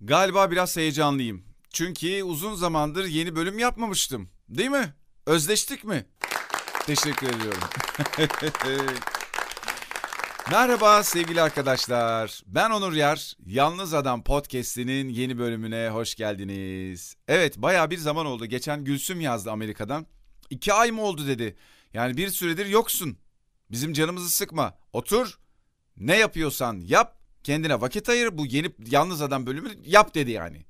Galiba biraz heyecanlıyım. Çünkü uzun zamandır yeni bölüm yapmamıştım. Değil mi? Özleştik mi? Teşekkür ediyorum. Merhaba sevgili arkadaşlar. Ben Onur Yar. Yalnız Adam Podcast'inin yeni bölümüne hoş geldiniz. Evet baya bir zaman oldu. Geçen Gülsüm yazdı Amerika'dan. İki ay mı oldu dedi. Yani bir süredir yoksun. Bizim canımızı sıkma. Otur. Ne yapıyorsan yap. Kendine vakit ayır. Bu yeni Yalnız Adam bölümü yap dedi yani.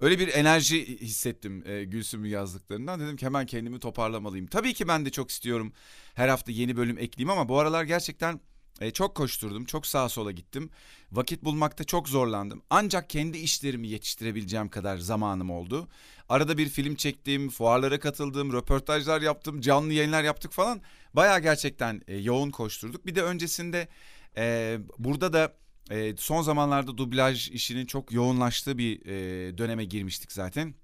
Öyle bir enerji hissettim e, Gülsüm'ün yazdıklarından. Dedim ki hemen kendimi toparlamalıyım. Tabii ki ben de çok istiyorum her hafta yeni bölüm ekleyeyim ama bu aralar gerçekten e, çok koşturdum, çok sağa sola gittim. Vakit bulmakta çok zorlandım. Ancak kendi işlerimi yetiştirebileceğim kadar zamanım oldu. Arada bir film çektim, fuarlara katıldım, röportajlar yaptım, canlı yayınlar yaptık falan. Baya gerçekten e, yoğun koşturduk. Bir de öncesinde e, burada da e, son zamanlarda dublaj işinin çok yoğunlaştığı bir e, döneme girmiştik zaten.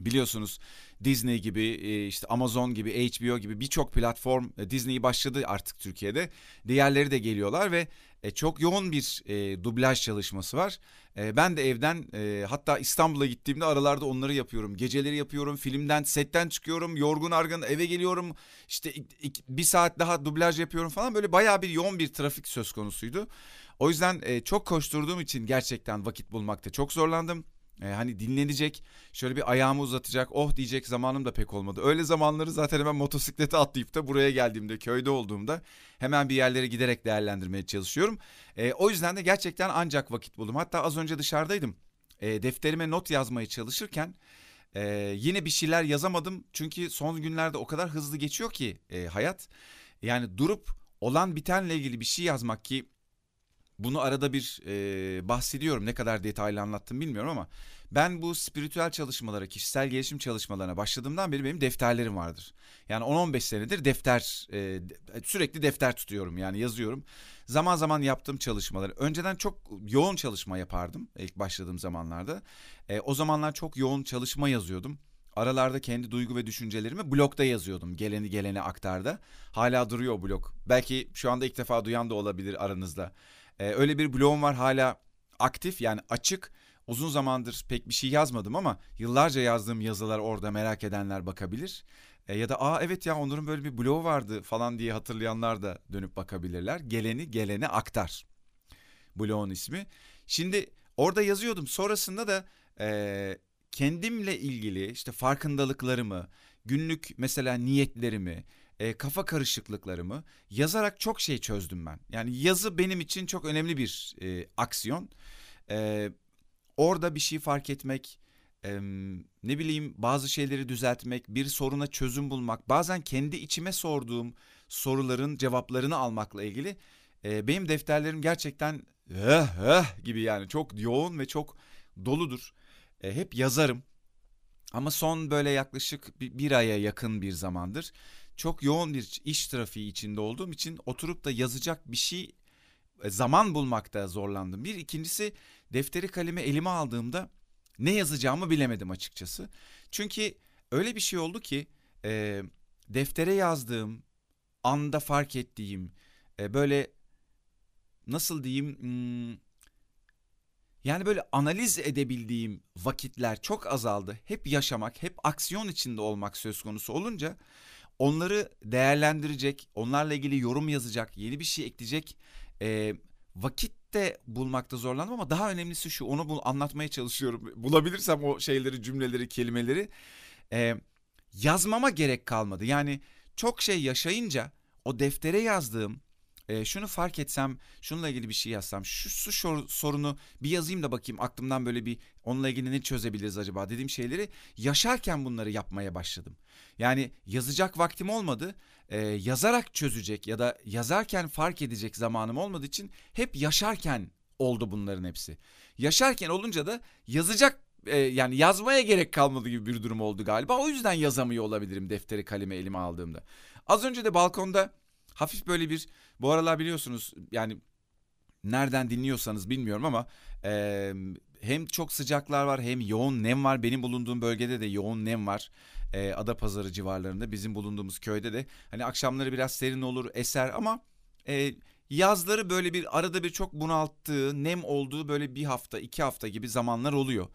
Biliyorsunuz Disney gibi e, işte Amazon gibi HBO gibi birçok platform e, Disney başladı artık Türkiye'de. Diğerleri de geliyorlar ve e, çok yoğun bir dublaj çalışması var. E, ben de evden e, hatta İstanbul'a gittiğimde aralarda onları yapıyorum. Geceleri yapıyorum. Filmden setten çıkıyorum. Yorgun argın eve geliyorum. İşte bir saat daha dublaj yapıyorum falan. Böyle bayağı bir yoğun bir trafik söz konusuydu. O yüzden e, çok koşturduğum için gerçekten vakit bulmakta çok zorlandım. E, hani dinlenecek, şöyle bir ayağımı uzatacak, oh diyecek zamanım da pek olmadı. Öyle zamanları zaten hemen motosiklete atlayıp da buraya geldiğimde, köyde olduğumda hemen bir yerlere giderek değerlendirmeye çalışıyorum. E, o yüzden de gerçekten ancak vakit buldum. Hatta az önce dışarıdaydım. E, defterime not yazmaya çalışırken e, yine bir şeyler yazamadım. Çünkü son günlerde o kadar hızlı geçiyor ki e, hayat. Yani durup olan bitenle ilgili bir şey yazmak ki bunu arada bir e, bahsediyorum. Ne kadar detaylı anlattım bilmiyorum ama ben bu spiritüel çalışmalara, kişisel gelişim çalışmalarına başladığımdan beri benim defterlerim vardır. Yani 10-15 senedir defter e, sürekli defter tutuyorum yani yazıyorum. Zaman zaman yaptığım çalışmaları önceden çok yoğun çalışma yapardım ilk başladığım zamanlarda. E, o zamanlar çok yoğun çalışma yazıyordum. Aralarda kendi duygu ve düşüncelerimi blogda yazıyordum. Geleni geleni aktarda. Hala duruyor o blog. Belki şu anda ilk defa duyan da olabilir aranızda. Ee, öyle bir blogum var hala aktif yani açık. Uzun zamandır pek bir şey yazmadım ama yıllarca yazdığım yazılar orada merak edenler bakabilir. E, ya da aa evet ya Onur'un böyle bir blogu vardı falan diye hatırlayanlar da dönüp bakabilirler. Geleni gelene aktar. Blogun ismi. Şimdi orada yazıyordum. Sonrasında da e, kendimle ilgili işte farkındalıklarımı, günlük mesela niyetlerimi, e, kafa karışıklıklarımı yazarak çok şey çözdüm ben. Yani yazı benim için çok önemli bir e, aksiyon. E, orada bir şey fark etmek, e, ne bileyim bazı şeyleri düzeltmek, bir soruna çözüm bulmak, bazen kendi içime sorduğum soruların cevaplarını almakla ilgili e, benim defterlerim gerçekten eh, eh gibi yani çok yoğun ve çok doludur. E, hep yazarım. Ama son böyle yaklaşık bir, bir aya yakın bir zamandır çok yoğun bir iş trafiği içinde olduğum için oturup da yazacak bir şey e, zaman bulmakta zorlandım. Bir ikincisi defteri kalemi elime aldığımda ne yazacağımı bilemedim açıkçası. Çünkü öyle bir şey oldu ki e, deftere yazdığım anda fark ettiğim e, böyle nasıl diyeyim hmm, yani böyle analiz edebildiğim vakitler çok azaldı. Hep yaşamak, hep aksiyon içinde olmak söz konusu olunca onları değerlendirecek, onlarla ilgili yorum yazacak, yeni bir şey ekleyecek e, vakit de bulmakta zorlandım ama daha önemlisi şu onu bul, anlatmaya çalışıyorum. Bulabilirsem o şeyleri, cümleleri, kelimeleri e, yazmama gerek kalmadı. Yani çok şey yaşayınca o deftere yazdığım e, şunu fark etsem, şununla ilgili bir şey yazsam, şu, şu sorunu bir yazayım da bakayım aklımdan böyle bir onunla ilgili ne çözebiliriz acaba dediğim şeyleri yaşarken bunları yapmaya başladım. Yani yazacak vaktim olmadı, e, yazarak çözecek ya da yazarken fark edecek zamanım olmadığı için hep yaşarken oldu bunların hepsi. Yaşarken olunca da yazacak e, yani yazmaya gerek kalmadı gibi bir durum oldu galiba. O yüzden yazamıyor olabilirim defteri kalemi elime aldığımda. Az önce de balkonda hafif böyle bir bu aralar biliyorsunuz yani nereden dinliyorsanız bilmiyorum ama e, hem çok sıcaklar var hem yoğun nem var. Benim bulunduğum bölgede de yoğun nem var. E, Adapazarı civarlarında bizim bulunduğumuz köyde de hani akşamları biraz serin olur eser ama e, yazları böyle bir arada bir çok bunalttığı, nem olduğu böyle bir hafta, iki hafta gibi zamanlar oluyor.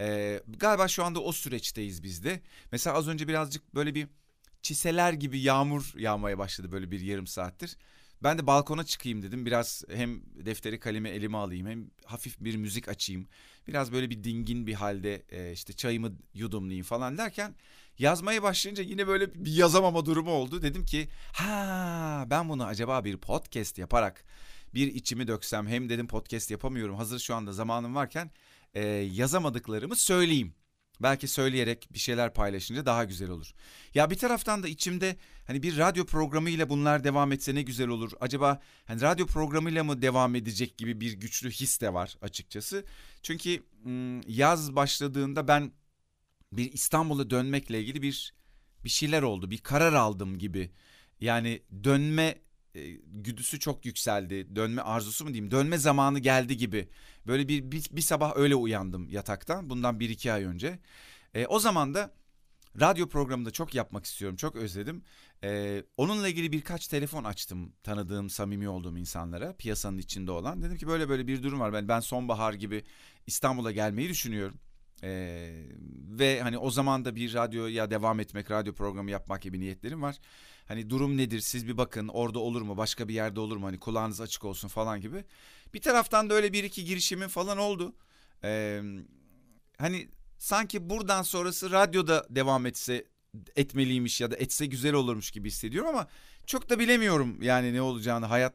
Ee, galiba şu anda o süreçteyiz biz de. Mesela az önce birazcık böyle bir çiseler gibi yağmur yağmaya başladı böyle bir yarım saattir. Ben de balkona çıkayım dedim. Biraz hem defteri kalemi elime alayım hem hafif bir müzik açayım. Biraz böyle bir dingin bir halde e, işte çayımı yudumlayayım falan derken yazmaya başlayınca yine böyle bir yazamama durumu oldu. Dedim ki ha ben bunu acaba bir podcast yaparak bir içimi döksem hem dedim podcast yapamıyorum. Hazır şu anda zamanım varken e, yazamadıklarımı söyleyeyim. Belki söyleyerek bir şeyler paylaşınca daha güzel olur. Ya bir taraftan da içimde hani bir radyo programıyla bunlar devam etse ne güzel olur. Acaba hani radyo programıyla mı devam edecek gibi bir güçlü his de var açıkçası. Çünkü yaz başladığında ben bir İstanbul'a dönmekle ilgili bir bir şeyler oldu. Bir karar aldım gibi. Yani dönme e, güdüsü çok yükseldi. Dönme arzusu mu diyeyim? Dönme zamanı geldi gibi. Böyle bir, bir, bir sabah öyle uyandım yataktan. Bundan bir iki ay önce. E, o zaman da radyo programında çok yapmak istiyorum. Çok özledim. E, onunla ilgili birkaç telefon açtım tanıdığım, samimi olduğum insanlara. Piyasanın içinde olan. Dedim ki böyle böyle bir durum var. Ben, ben sonbahar gibi İstanbul'a gelmeyi düşünüyorum. Ee, ve hani o zaman da bir radyoya devam etmek, radyo programı yapmak gibi niyetlerim var. Hani durum nedir siz bir bakın orada olur mu başka bir yerde olur mu hani kulağınız açık olsun falan gibi. Bir taraftan da öyle bir iki girişimin falan oldu. Ee, hani sanki buradan sonrası radyoda devam etse etmeliymiş ya da etse güzel olurmuş gibi hissediyorum ama çok da bilemiyorum yani ne olacağını hayat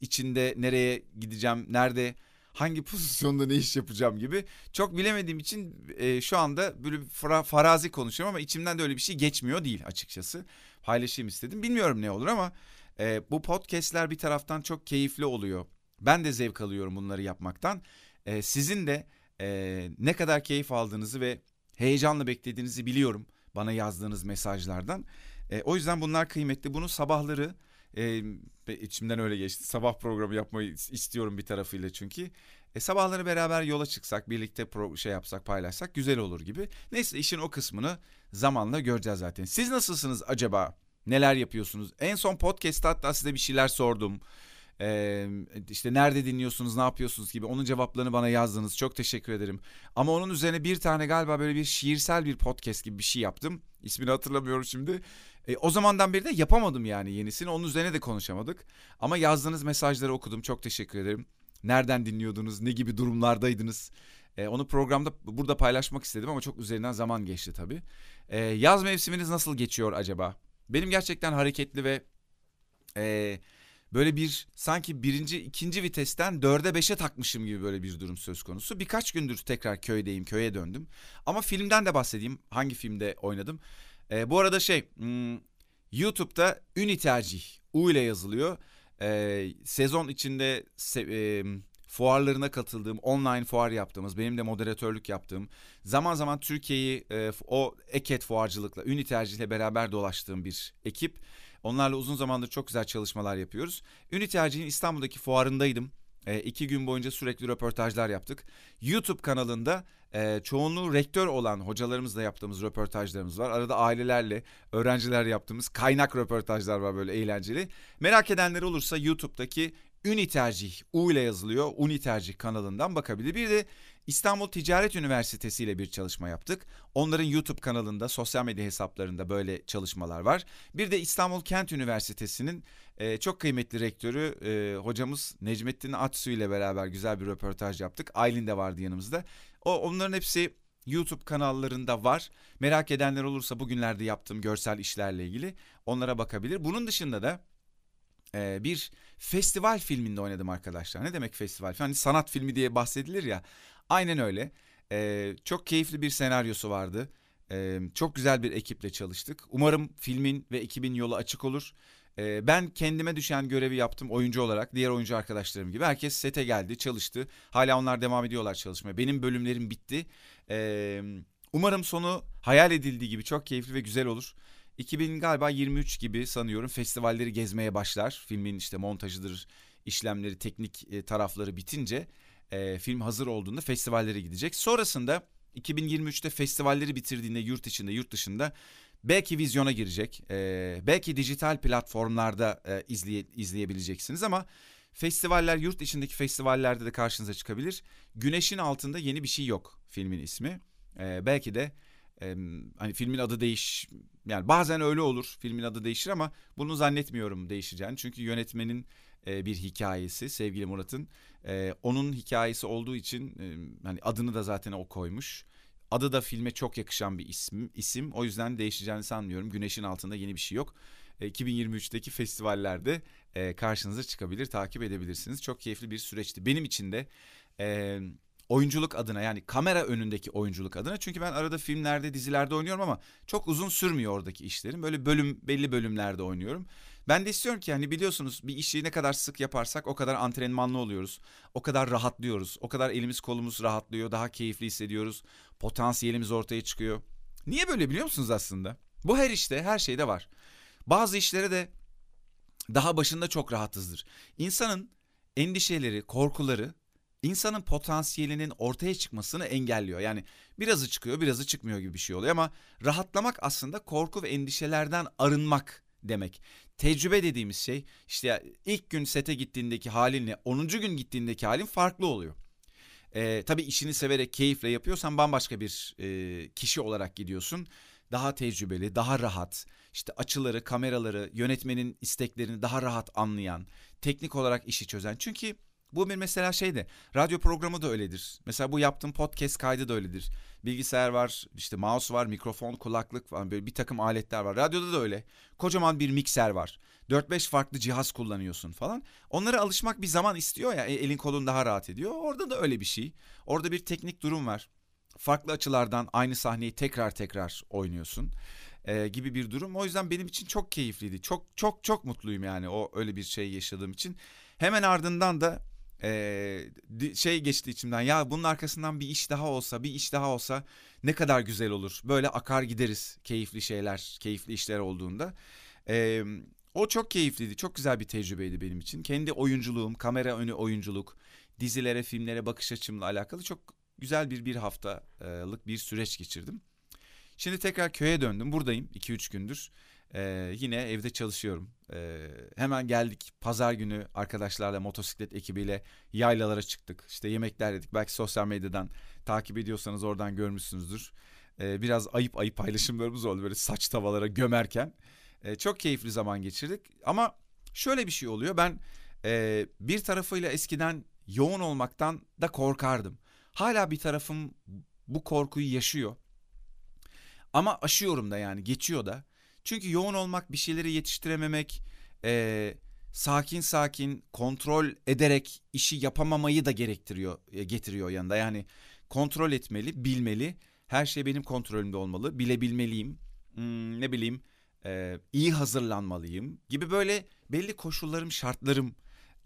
içinde nereye gideceğim nerede hangi pozisyonda ne iş yapacağım gibi çok bilemediğim için e, şu anda böyle farazi konuşuyorum ama içimden de öyle bir şey geçmiyor değil açıkçası paylaşayım istedim. Bilmiyorum ne olur ama e, bu podcastler bir taraftan çok keyifli oluyor. Ben de zevk alıyorum bunları yapmaktan. E, sizin de e, ne kadar keyif aldığınızı ve heyecanla beklediğinizi biliyorum bana yazdığınız mesajlardan. E, o yüzden bunlar kıymetli. Bunu sabahları e, içimden öyle geçti. Sabah programı yapmayı istiyorum bir tarafıyla çünkü. E, sabahları beraber yola çıksak, birlikte pro, şey yapsak, paylaşsak güzel olur gibi. Neyse işin o kısmını zamanla göreceğiz zaten. Siz nasılsınız acaba? Neler yapıyorsunuz? En son podcast'ta hatta size bir şeyler sordum. Ee, işte nerede dinliyorsunuz, ne yapıyorsunuz gibi onun cevaplarını bana yazdınız. Çok teşekkür ederim. Ama onun üzerine bir tane galiba böyle bir şiirsel bir podcast gibi bir şey yaptım. İsmini hatırlamıyorum şimdi. E, o zamandan beri de yapamadım yani yenisini. Onun üzerine de konuşamadık. Ama yazdığınız mesajları okudum. Çok teşekkür ederim. Nereden dinliyordunuz? Ne gibi durumlardaydınız? E, onu programda burada paylaşmak istedim ama çok üzerinden zaman geçti tabii. E, yaz mevsiminiz nasıl geçiyor acaba? Benim gerçekten hareketli ve e, böyle bir sanki birinci ikinci vitesten dörde beşe takmışım gibi böyle bir durum söz konusu. Birkaç gündür tekrar köydeyim köye döndüm. Ama filmden de bahsedeyim hangi filmde oynadım. E, bu arada şey hmm, YouTube'da Ünü Tercih U ile yazılıyor. E, sezon içinde se, e, fuarlarına katıldığım, online fuar yaptığımız, benim de moderatörlük yaptığım, zaman zaman Türkiye'yi e, o eket fuarcılıkla, Ünü tercihle beraber dolaştığım bir ekip. Onlarla uzun zamandır çok güzel çalışmalar yapıyoruz. Ünü tercihin İstanbul'daki fuarındaydım. E, iki gün boyunca sürekli röportajlar yaptık. YouTube kanalında e, çoğunluğu rektör olan hocalarımızla yaptığımız röportajlarımız var. Arada ailelerle, öğrencilerle yaptığımız kaynak röportajlar var böyle eğlenceli. Merak edenler olursa YouTube'daki Uni Tercih, U ile yazılıyor. Uni Tercih kanalından bakabilir. Bir de İstanbul Ticaret Üniversitesi ile bir çalışma yaptık. Onların YouTube kanalında, sosyal medya hesaplarında böyle çalışmalar var. Bir de İstanbul Kent Üniversitesi'nin e, çok kıymetli rektörü e, hocamız Necmettin Atsu ile beraber güzel bir röportaj yaptık. Aylin de vardı yanımızda. O onların hepsi YouTube kanallarında var. Merak edenler olursa bugünlerde yaptığım görsel işlerle ilgili onlara bakabilir. Bunun dışında da e, bir festival filminde oynadım arkadaşlar. Ne demek festival? Hani sanat filmi diye bahsedilir ya. Aynen öyle. E, çok keyifli bir senaryosu vardı. E, çok güzel bir ekiple çalıştık. Umarım filmin ve ekibin yolu açık olur. E, ben kendime düşen görevi yaptım oyuncu olarak. Diğer oyuncu arkadaşlarım gibi. Herkes sete geldi, çalıştı. Hala onlar devam ediyorlar çalışmaya. Benim bölümlerim bitti. E, umarım sonu hayal edildiği gibi çok keyifli ve güzel olur. 2000 galiba 23 gibi sanıyorum festivalleri gezmeye başlar. Filmin işte montajıdır, işlemleri, teknik e, tarafları bitince e, film hazır olduğunda festivallere gidecek. Sonrasında 2023'te festivalleri bitirdiğinde yurt içinde, yurt dışında Belki vizyona girecek. E, belki dijital platformlarda e, izleye, izleyebileceksiniz ama festivaller yurt içindeki festivallerde de karşınıza çıkabilir. Güneşin altında yeni bir şey yok filmin ismi. E, belki de e, hani filmin adı değiş yani bazen öyle olur filmin adı değişir ama bunu zannetmiyorum değişeceğini. Çünkü yönetmenin e, bir hikayesi sevgili Murat'ın. E, onun hikayesi olduğu için e, hani adını da zaten o koymuş. Adı da filme çok yakışan bir isim. isim. O yüzden değişeceğini sanmıyorum. Güneşin altında yeni bir şey yok. 2023'teki festivallerde karşınıza çıkabilir, takip edebilirsiniz. Çok keyifli bir süreçti. Benim için de oyunculuk adına yani kamera önündeki oyunculuk adına. Çünkü ben arada filmlerde, dizilerde oynuyorum ama çok uzun sürmüyor oradaki işlerim. Böyle bölüm belli bölümlerde oynuyorum. Ben de istiyorum ki hani biliyorsunuz bir işi ne kadar sık yaparsak o kadar antrenmanlı oluyoruz. O kadar rahatlıyoruz. O kadar elimiz kolumuz rahatlıyor. Daha keyifli hissediyoruz. Potansiyelimiz ortaya çıkıyor. Niye böyle biliyor musunuz aslında? Bu her işte, her şeyde var. Bazı işlere de daha başında çok rahatızdır. İnsanın endişeleri, korkuları insanın potansiyelinin ortaya çıkmasını engelliyor. Yani birazı çıkıyor, birazı çıkmıyor gibi bir şey oluyor ama rahatlamak aslında korku ve endişelerden arınmak demek. Tecrübe dediğimiz şey işte ilk gün sete gittiğindeki halinle 10. gün gittiğindeki halin farklı oluyor. Ee, tabii işini severek keyifle yapıyorsan bambaşka bir e, kişi olarak gidiyorsun. Daha tecrübeli, daha rahat, işte açıları, kameraları, yönetmenin isteklerini daha rahat anlayan, teknik olarak işi çözen. Çünkü bu bir mesela şey de radyo programı da öyledir. Mesela bu yaptığım podcast kaydı da öyledir. Bilgisayar var, işte mouse var, mikrofon, kulaklık falan böyle bir takım aletler var. Radyoda da öyle. Kocaman bir mikser var. 4-5 farklı cihaz kullanıyorsun falan. Onlara alışmak bir zaman istiyor ya. E, elin kolun daha rahat ediyor. Orada da öyle bir şey. Orada bir teknik durum var. Farklı açılardan aynı sahneyi tekrar tekrar oynuyorsun. E, gibi bir durum. O yüzden benim için çok keyifliydi. Çok çok çok mutluyum yani o öyle bir şey yaşadığım için. Hemen ardından da ee, şey geçti içimden. Ya bunun arkasından bir iş daha olsa bir iş daha olsa ne kadar güzel olur. Böyle akar gideriz keyifli şeyler keyifli işler olduğunda. Ee, o çok keyifliydi. Çok güzel bir tecrübeydi benim için. Kendi oyunculuğum kamera önü oyunculuk dizilere filmlere bakış açımla alakalı çok güzel bir bir haftalık bir süreç geçirdim. Şimdi tekrar köye döndüm. Buradayım 2-3 gündür ee, yine evde çalışıyorum. Ee, hemen geldik pazar günü arkadaşlarla motosiklet ekibiyle yaylalara çıktık. İşte yemekler yedik. Belki sosyal medyadan takip ediyorsanız oradan görmüşsünüzdür. Ee, biraz ayıp ayıp paylaşımlarımız oldu böyle saç tavalara gömerken. Ee, çok keyifli zaman geçirdik. Ama şöyle bir şey oluyor. Ben e, bir tarafıyla eskiden yoğun olmaktan da korkardım. Hala bir tarafım bu korkuyu yaşıyor. Ama aşıyorum da yani geçiyor da. Çünkü yoğun olmak, bir şeyleri yetiştirememek, e, sakin sakin kontrol ederek işi yapamamayı da gerektiriyor, e, getiriyor yanında. Yani kontrol etmeli, bilmeli. Her şey benim kontrolümde olmalı. Bilebilmeliyim. Hmm, ne bileyim, e, iyi hazırlanmalıyım gibi böyle belli koşullarım, şartlarım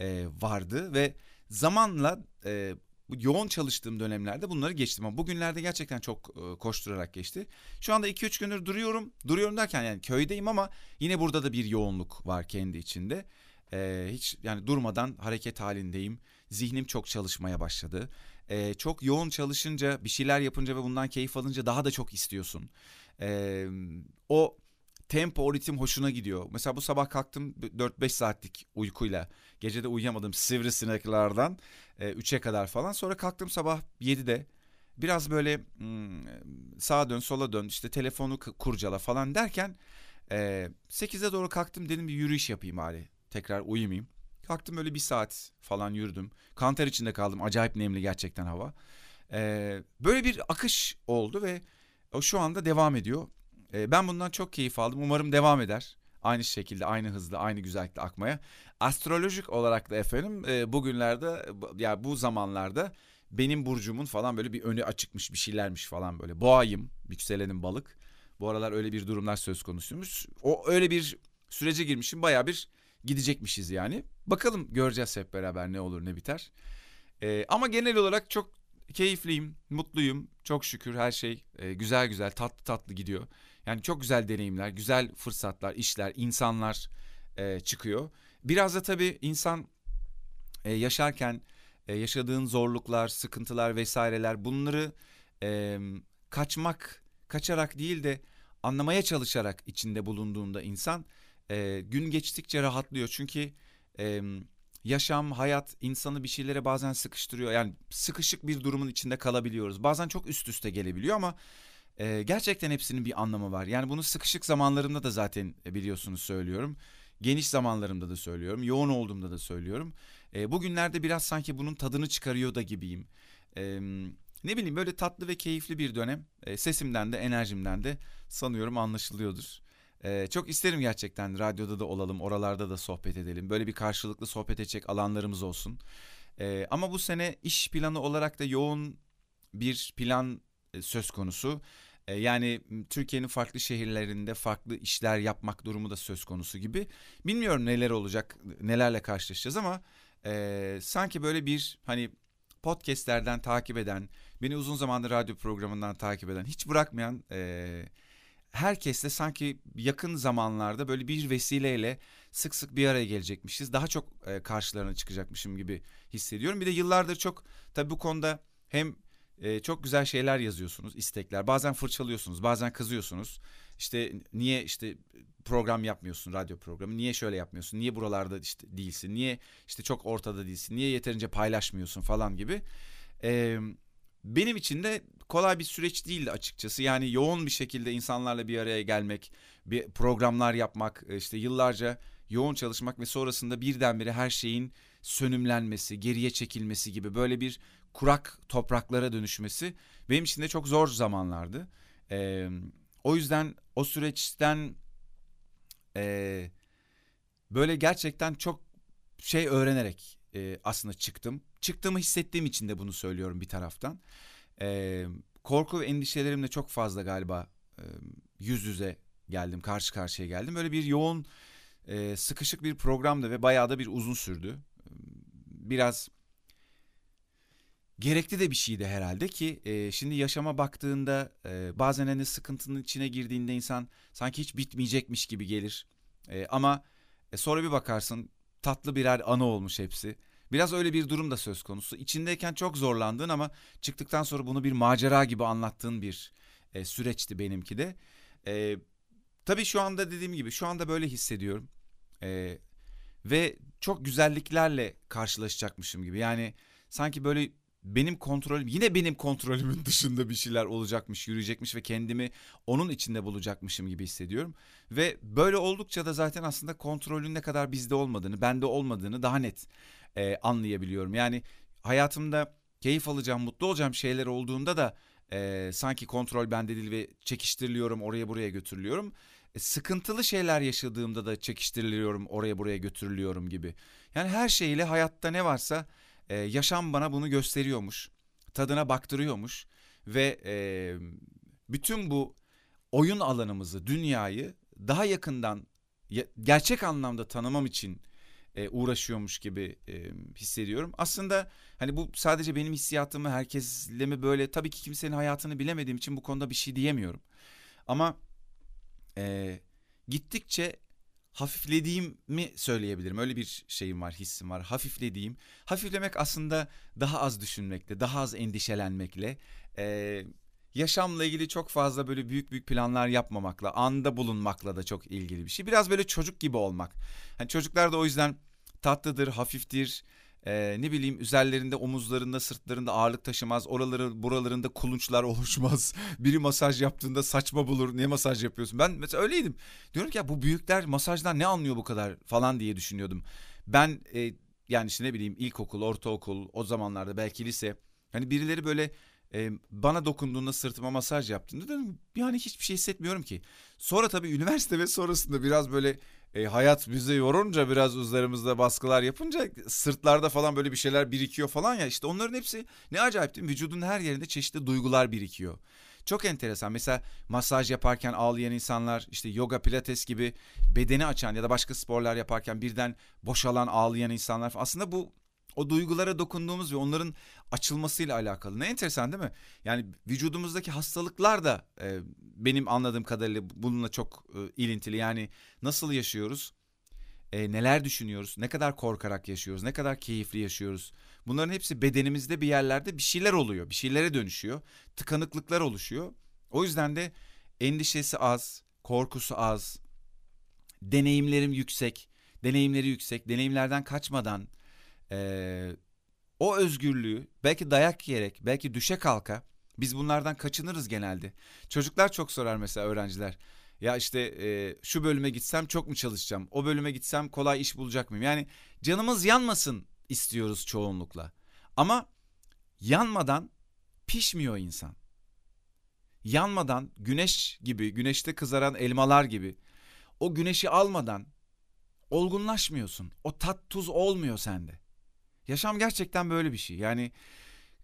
e, vardı ve zamanla e, yoğun çalıştığım dönemlerde bunları geçtim ama bugünlerde gerçekten çok e, koşturarak geçti. Şu anda 2-3 gündür duruyorum. Duruyorum derken yani köydeyim ama yine burada da bir yoğunluk var kendi içinde. Ee, hiç yani durmadan hareket halindeyim. Zihnim çok çalışmaya başladı. Ee, çok yoğun çalışınca, bir şeyler yapınca ve bundan keyif alınca daha da çok istiyorsun. Ee, o tempo, o ritim hoşuna gidiyor. Mesela bu sabah kalktım 4-5 saatlik uykuyla. Gecede uyuyamadım sivrisineklerden e, 3'e kadar falan. Sonra kalktım sabah 7'de. Biraz böyle hmm, sağa dön sola dön işte telefonu kurcala falan derken e, 8'e doğru kalktım dedim bir yürüyüş yapayım bari. Tekrar uyumayayım. Kalktım öyle bir saat falan yürüdüm. Kanter içinde kaldım. Acayip nemli gerçekten hava. Ee, böyle bir akış oldu ve o şu anda devam ediyor. Ee, ben bundan çok keyif aldım. Umarım devam eder. Aynı şekilde, aynı hızla, aynı güzellikle akmaya. Astrolojik olarak da efendim e, bugünlerde, ya bu zamanlarda benim burcumun falan böyle bir önü açıkmış bir şeylermiş falan böyle. Boğayım, yükselenim balık. Bu aralar öyle bir durumlar söz konusuymuş. O öyle bir sürece girmişim. Baya bir gidecekmişiz yani. Bakalım göreceğiz hep beraber ne olur ne biter. Ee, ama genel olarak çok keyifliyim, mutluyum. Çok şükür her şey e, güzel güzel, tatlı tatlı gidiyor. Yani çok güzel deneyimler, güzel fırsatlar, işler, insanlar e, çıkıyor. Biraz da tabii insan e, yaşarken e, yaşadığın zorluklar, sıkıntılar vesaireler bunları e, kaçmak, kaçarak değil de anlamaya çalışarak içinde bulunduğunda insan e, gün geçtikçe rahatlıyor. Çünkü e, yaşam, hayat insanı bir şeylere bazen sıkıştırıyor. Yani sıkışık bir durumun içinde kalabiliyoruz. Bazen çok üst üste gelebiliyor ama e, gerçekten hepsinin bir anlamı var. Yani bunu sıkışık zamanlarımda da zaten biliyorsunuz söylüyorum. Geniş zamanlarımda da söylüyorum. Yoğun olduğumda da söylüyorum. E, bugünlerde biraz sanki bunun tadını çıkarıyor da gibiyim. E, ne bileyim böyle tatlı ve keyifli bir dönem. E, sesimden de enerjimden de sanıyorum anlaşılıyordur. Ee, çok isterim gerçekten radyoda da olalım, oralarda da sohbet edelim. Böyle bir karşılıklı sohbet edecek alanlarımız olsun. Ee, ama bu sene iş planı olarak da yoğun bir plan e, söz konusu. Ee, yani Türkiye'nin farklı şehirlerinde farklı işler yapmak durumu da söz konusu gibi. Bilmiyorum neler olacak, nelerle karşılaşacağız ama e, sanki böyle bir hani podcastlerden takip eden, beni uzun zamandır radyo programından takip eden, hiç bırakmayan... E, herkesle sanki yakın zamanlarda böyle bir vesileyle sık sık bir araya gelecekmişiz. Daha çok e, karşılarına çıkacakmışım gibi hissediyorum. Bir de yıllardır çok tabii bu konuda hem e, çok güzel şeyler yazıyorsunuz, istekler. Bazen fırçalıyorsunuz, bazen kızıyorsunuz. İşte niye işte program yapmıyorsun, radyo programı? Niye şöyle yapmıyorsun? Niye buralarda işte değilsin? Niye işte çok ortada değilsin? Niye yeterince paylaşmıyorsun falan gibi. Eee benim için de kolay bir süreç değildi açıkçası. Yani yoğun bir şekilde insanlarla bir araya gelmek, bir programlar yapmak, e, işte yıllarca yoğun çalışmak ve sonrasında birdenbire her şeyin sönümlenmesi, geriye çekilmesi gibi böyle bir kurak topraklara dönüşmesi benim için de çok zor zamanlardı. Ee, o yüzden o süreçten e, böyle gerçekten çok şey öğrenerek e, aslında çıktım. Çıktığımı hissettiğim için de bunu söylüyorum bir taraftan. E, korku ve endişelerimle çok fazla galiba e, yüz yüze geldim, karşı karşıya geldim. Böyle bir yoğun, e, sıkışık bir programdı ve bayağı da bir uzun sürdü. Biraz gerekli de bir şeydi herhalde ki e, şimdi yaşama baktığında e, bazen hani sıkıntının içine girdiğinde insan sanki hiç bitmeyecekmiş gibi gelir. E, ama e, sonra bir bakarsın tatlı birer anı olmuş hepsi. Biraz öyle bir durum da söz konusu. İçindeyken çok zorlandığın ama çıktıktan sonra bunu bir macera gibi anlattığın bir e, süreçti benimki de. E, tabii şu anda dediğim gibi şu anda böyle hissediyorum. E, ve çok güzelliklerle karşılaşacakmışım gibi. Yani sanki böyle benim kontrolüm yine benim kontrolümün dışında bir şeyler olacakmış, yürüyecekmiş ve kendimi onun içinde bulacakmışım gibi hissediyorum. Ve böyle oldukça da zaten aslında kontrolün ne kadar bizde olmadığını, bende olmadığını daha net e, anlayabiliyorum. Yani hayatımda keyif alacağım, mutlu olacağım şeyler olduğunda da e, sanki kontrol bende değil ve çekiştiriliyorum, oraya buraya götürülüyorum. E, sıkıntılı şeyler yaşadığımda da çekiştiriliyorum, oraya buraya götürülüyorum gibi. Yani her şeyle hayatta ne varsa e, yaşam bana bunu gösteriyormuş, tadına baktırıyormuş ve e, bütün bu oyun alanımızı, dünyayı daha yakından gerçek anlamda tanımam için e, uğraşıyormuş gibi e, hissediyorum. Aslında hani bu sadece benim hissiyatımı herkesle mi böyle tabii ki kimsenin hayatını bilemediğim için bu konuda bir şey diyemiyorum. Ama e, gittikçe hafiflediğimi söyleyebilirim. Öyle bir şeyim var, hissim var. Hafiflediğim. Hafiflemek aslında daha az düşünmekle, daha az endişelenmekle, e, yaşamla ilgili çok fazla böyle büyük büyük planlar yapmamakla, anda bulunmakla da çok ilgili bir şey. Biraz böyle çocuk gibi olmak. Hani çocuklar da o yüzden tatlıdır, hafiftir. Ee, ne bileyim üzerlerinde omuzlarında sırtlarında ağırlık taşımaz oraları buralarında kulunçlar oluşmaz. Biri masaj yaptığında saçma bulur. Niye masaj yapıyorsun? Ben mesela öyleydim. Diyorum ki ya bu büyükler masajdan ne anlıyor bu kadar? falan diye düşünüyordum. Ben e, yani işte ne bileyim ilkokul ortaokul o zamanlarda belki lise hani birileri böyle e, bana dokunduğunda sırtıma masaj yaptığında dedim yani hiçbir şey hissetmiyorum ki. Sonra tabii üniversite ve sonrasında biraz böyle e, hayat bizi yorunca biraz üzerimizde baskılar yapınca sırtlarda falan böyle bir şeyler birikiyor falan ya işte onların hepsi ne acayip değil mi? Vücudun her yerinde çeşitli duygular birikiyor. Çok enteresan. Mesela masaj yaparken ağlayan insanlar, işte yoga, pilates gibi bedeni açan ya da başka sporlar yaparken birden boşalan, ağlayan insanlar. Aslında bu o duygulara dokunduğumuz ve onların açılmasıyla alakalı. Ne enteresan değil mi? Yani vücudumuzdaki hastalıklar da e, benim anladığım kadarıyla bununla çok e, ilintili. Yani nasıl yaşıyoruz? E, neler düşünüyoruz? Ne kadar korkarak yaşıyoruz? Ne kadar keyifli yaşıyoruz? Bunların hepsi bedenimizde bir yerlerde bir şeyler oluyor. Bir şeylere dönüşüyor. Tıkanıklıklar oluşuyor. O yüzden de endişesi az, korkusu az, deneyimlerim yüksek, deneyimleri yüksek, deneyimlerden kaçmadan e, o özgürlüğü belki dayak yiyerek, belki düşe kalka biz bunlardan kaçınırız genelde. Çocuklar çok sorar mesela öğrenciler. Ya işte e, şu bölüme gitsem çok mu çalışacağım? O bölüme gitsem kolay iş bulacak mıyım? Yani canımız yanmasın istiyoruz çoğunlukla. Ama yanmadan pişmiyor insan. Yanmadan güneş gibi, güneşte kızaran elmalar gibi o güneşi almadan olgunlaşmıyorsun. O tat tuz olmuyor sende. Yaşam gerçekten böyle bir şey. Yani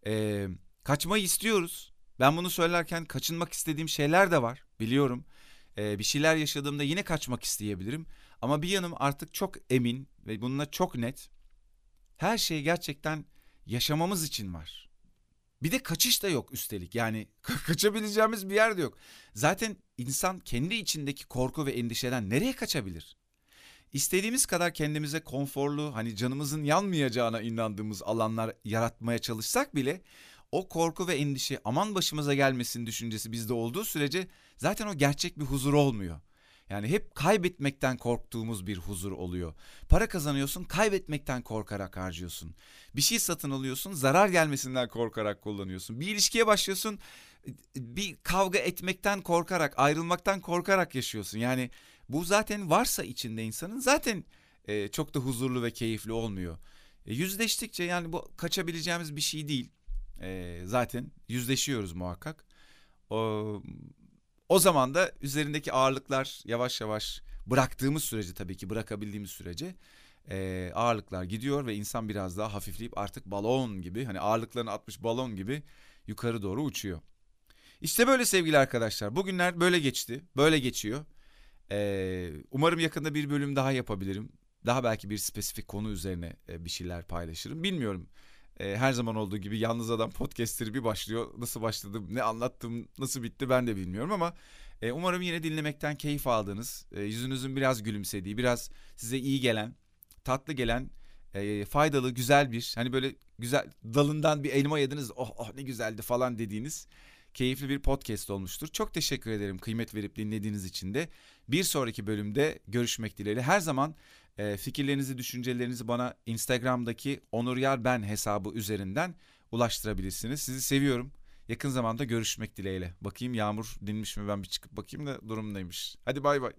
e, kaçmayı istiyoruz. Ben bunu söylerken kaçınmak istediğim şeyler de var. Biliyorum. E, bir şeyler yaşadığımda yine kaçmak isteyebilirim. Ama bir yanım artık çok emin ve bununla çok net. Her şey gerçekten yaşamamız için var. Bir de kaçış da yok üstelik. Yani kaçabileceğimiz bir yer de yok. Zaten insan kendi içindeki korku ve endişeden nereye kaçabilir? İstediğimiz kadar kendimize konforlu, hani canımızın yanmayacağına inandığımız alanlar yaratmaya çalışsak bile o korku ve endişe aman başımıza gelmesin düşüncesi bizde olduğu sürece zaten o gerçek bir huzur olmuyor. Yani hep kaybetmekten korktuğumuz bir huzur oluyor. Para kazanıyorsun, kaybetmekten korkarak harcıyorsun. Bir şey satın alıyorsun, zarar gelmesinden korkarak kullanıyorsun. Bir ilişkiye başlıyorsun, bir kavga etmekten korkarak, ayrılmaktan korkarak yaşıyorsun. Yani bu zaten varsa içinde insanın zaten e, çok da huzurlu ve keyifli olmuyor. E, yüzleştikçe yani bu kaçabileceğimiz bir şey değil. E, zaten yüzleşiyoruz muhakkak. O, o zaman da üzerindeki ağırlıklar yavaş yavaş bıraktığımız sürece tabii ki bırakabildiğimiz sürece e, ağırlıklar gidiyor ve insan biraz daha hafifleyip artık balon gibi hani ağırlıklarını atmış balon gibi yukarı doğru uçuyor. İşte böyle sevgili arkadaşlar. Bugünler böyle geçti. Böyle geçiyor. Ee, umarım yakında bir bölüm daha yapabilirim. Daha belki bir spesifik konu üzerine e, bir şeyler paylaşırım. Bilmiyorum. E, her zaman olduğu gibi Yalnız Adam podcastleri bir başlıyor. Nasıl başladım, ne anlattım, nasıl bitti ben de bilmiyorum ama e, umarım yine dinlemekten keyif aldınız. E, yüzünüzün biraz gülümsediği, biraz size iyi gelen, tatlı gelen, e, faydalı, güzel bir hani böyle güzel dalından bir elma yediniz. Oh oh ne güzeldi falan dediğiniz keyifli bir podcast olmuştur. Çok teşekkür ederim kıymet verip dinlediğiniz için de. Bir sonraki bölümde görüşmek dileğiyle. Her zaman e, fikirlerinizi, düşüncelerinizi bana Instagram'daki Onur Yar Ben hesabı üzerinden ulaştırabilirsiniz. Sizi seviyorum. Yakın zamanda görüşmek dileğiyle. Bakayım yağmur dinmiş mi ben bir çıkıp bakayım da durumdaymış. Hadi bay bay.